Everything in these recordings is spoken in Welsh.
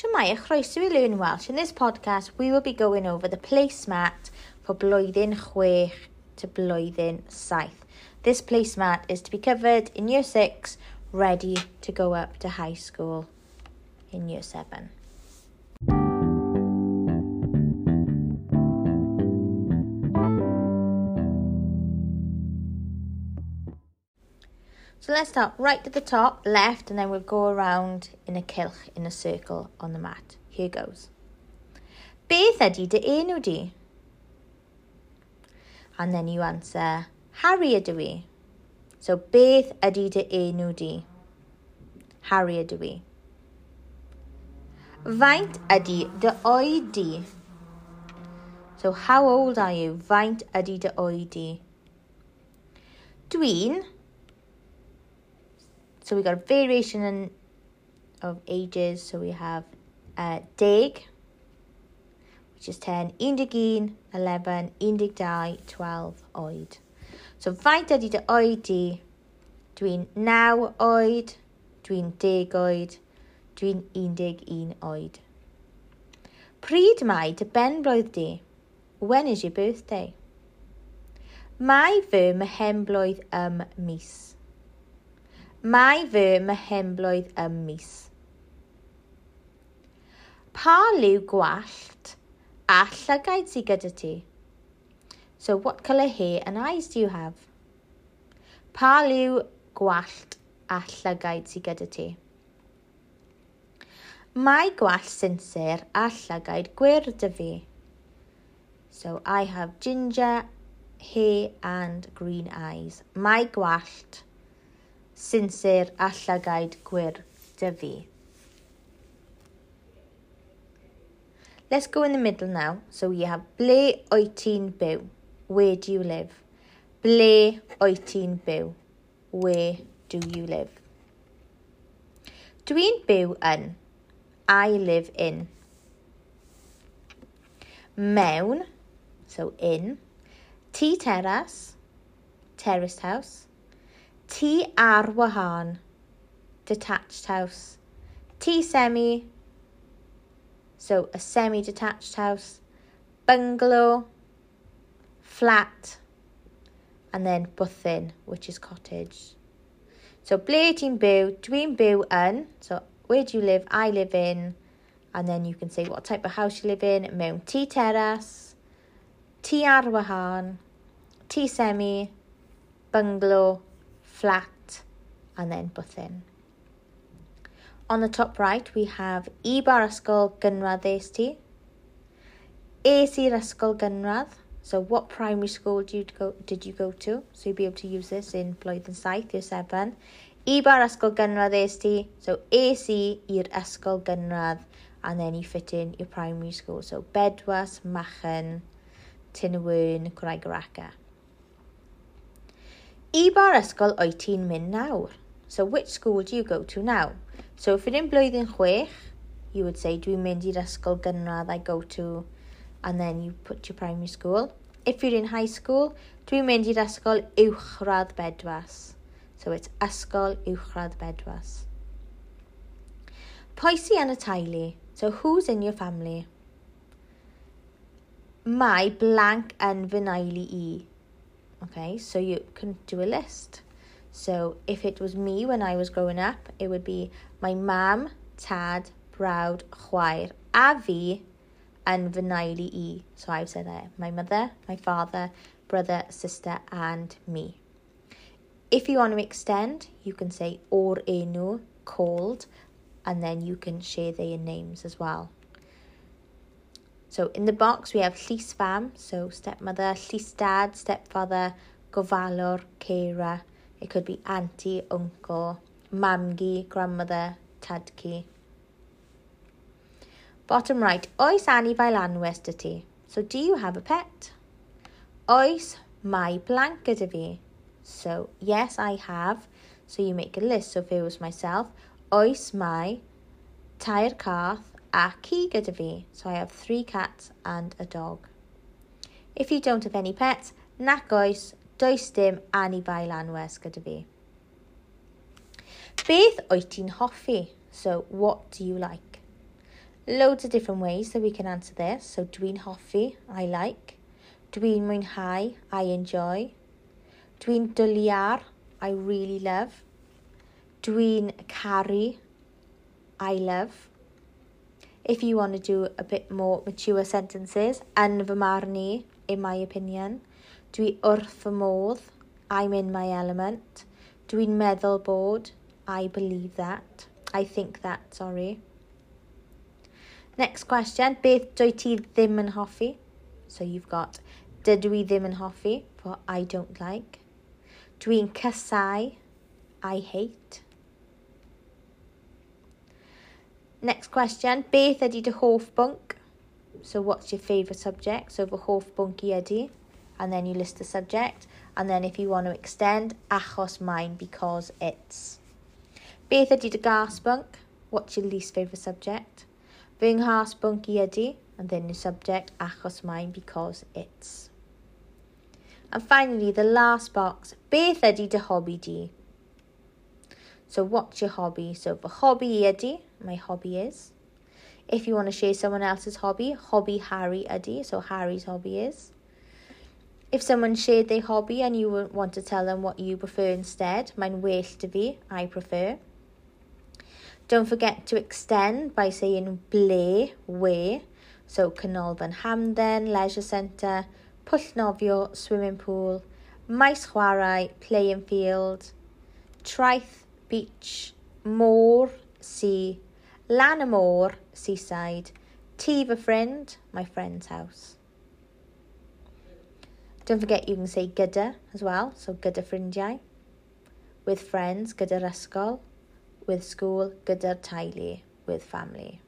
Shemai a e chroeso i Learn Welsh. In this podcast, we will be going over the placemat for blwyddyn chwech to blwyddyn saith. This placemat is to be covered in year six, ready to go up to high school in year seven. So let's start right at the top, left, and then we'll go around in a cilch, in a circle on the mat. Here goes. Beth ydy dy enw di? And then you answer, Harry ydw i. So beth ydy dy enw di? Harry ydw i. Faint ydy dy oed di? So how old are you? Faint ydy dy oed di? Dwi'n So we got a variation in, of ages. So we have uh, deg, which is 10, 11, 11, 12, 12 oed. So faint ydy dy oed di? Dwi'n 9 oed, dwi'n 10 oed, dwi'n 11 oed. Pryd dy ben blwydd di? When is your birthday? Mae fy mehemblwydd ym mis. Mae fy mehemblwydd ym mis. Pa liw gwallt a llygaid sy gyda ti? So what colour hair and eyes do you have? Pa liw gwallt a llygaid sy gyda ti? Mae gwallt sinsir a llygaid gwyrdd dy fi. So I have ginger, hair and green eyes. Mae gwallt sinsir a llygaid gwir dy fi. Let's go in the middle now. So we have ble oet ti'n byw? Where do you live? Ble oet ti'n byw? Where do you live? Dwi'n byw yn. I live in. Mewn, so in. T terrace, terraced house tŷ ar wahân, detached house, T semi, so a semi-detached house, bungalow, flat, and then bwthyn, which is cottage. So ble ti'n byw, dwi'n byw yn, so where do you live, I live in, and then you can say what type of house you live in, mewn tŷ teras, tŷ ar wahân, tŷ semi, bungalow, flat, and then button. On the top right, we have E bar ysgol gynradd AST. AS i'r ysgol gynradd. So what primary school did you go, did you go to? So you'll be able to use this in blwyddyn saith, year seven. E bar ysgol gynradd AST. So AC i'r ysgol gynradd. And then you fit in your primary school. So Bedwas, Machen, Tinwyn, Gwraig I bar ysgol oed ti'n mynd nawr? So which school do you go to now? So if you're in blwyddyn chwech, you would say dwi'n mynd i'r ysgol gynradd I go to, and then you put your primary school. If you're in high school, dwi'n mynd i'r ysgol uwchradd bedwas. So it's ysgol uwchradd bedwas. Pwy sy yn y teulu? So who's in your family? Mae blank yn fy naili i. Okay, so you can do a list. So if it was me when I was growing up, it would be my mam, tad, brawd, chwaer, a fi and i. So I've said that my mother, my father, brother, sister, and me. If you want to extend, you can say or enw, called, and then you can share their names as well. So in the box we have Llys Fam, so stepmother, Llys Dad, stepfather, gofalwr, carer. It could be auntie, uncle, mamgi, grandmother, tadki. Bottom right, oes anifail anwes dy ti? So do you have a pet? Oes mae blank gyda fi? So yes, I have. So you make a list. So if it was myself, oes mae tair cath a ci gyda fi, so I have three cats and a dog. If you don't have any pets, nac oes, does dim anibai lanwes gyda fi. Beth wyt ti'n hoffi? So, what do you like? Loads of different ways that we can answer this. So, dwi'n hoffi, I like. Dwi'n mwynhau, I enjoy. Dwi'n dwliar, I really love. Dwi'n caru, I love if you want to do a bit more mature sentences, yn fy marn i, in my opinion. Dwi wrth fy modd, I'm in my element. Dwi'n meddwl bod, I believe that. I think that, sorry. Next question, beth dwi ti ddim yn hoffi? So you've got, dydw i ddim yn hoffi, for I don't like. Dwi'n cysau, I hate. Next question. Beth ydy dy hoff bwnc? So what's your favourite subject? So fy hoff bwnc i ydy. And then you list the subject. And then if you want to extend, achos mine because it's. Beth ydy dy gas bwnc? What's your least favourite subject? Fy nghas bwnc i ydy. And then your subject, achos mine because it's. And finally, the last box. Beth ydy dy hobby di? So what's your hobby? So fy hobby i ydy. My hobby is. If you want to share someone else's hobby, hobby Harry ydy, so Harry's hobby is. If someone shared their hobby and you want to tell them what you prefer instead, mae'n well to be, I prefer. Don't forget to extend by saying ble, where. So Canolfan Hamden, Leisure Centre, Pwllnofio, Swimming Pool, Maes Playing Field, Traeth, Beach, Môr, Sea, Lan y Môr, Seaside, Tea of a Friend, my friend's house. Don't forget you can say gyda as well, so gyda ffrindiau. With friends, gyda'r ysgol. With school, gyda'r teulu. With family.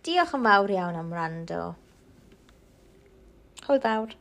Diolch yn fawr iawn am rando. Hwyl fawr.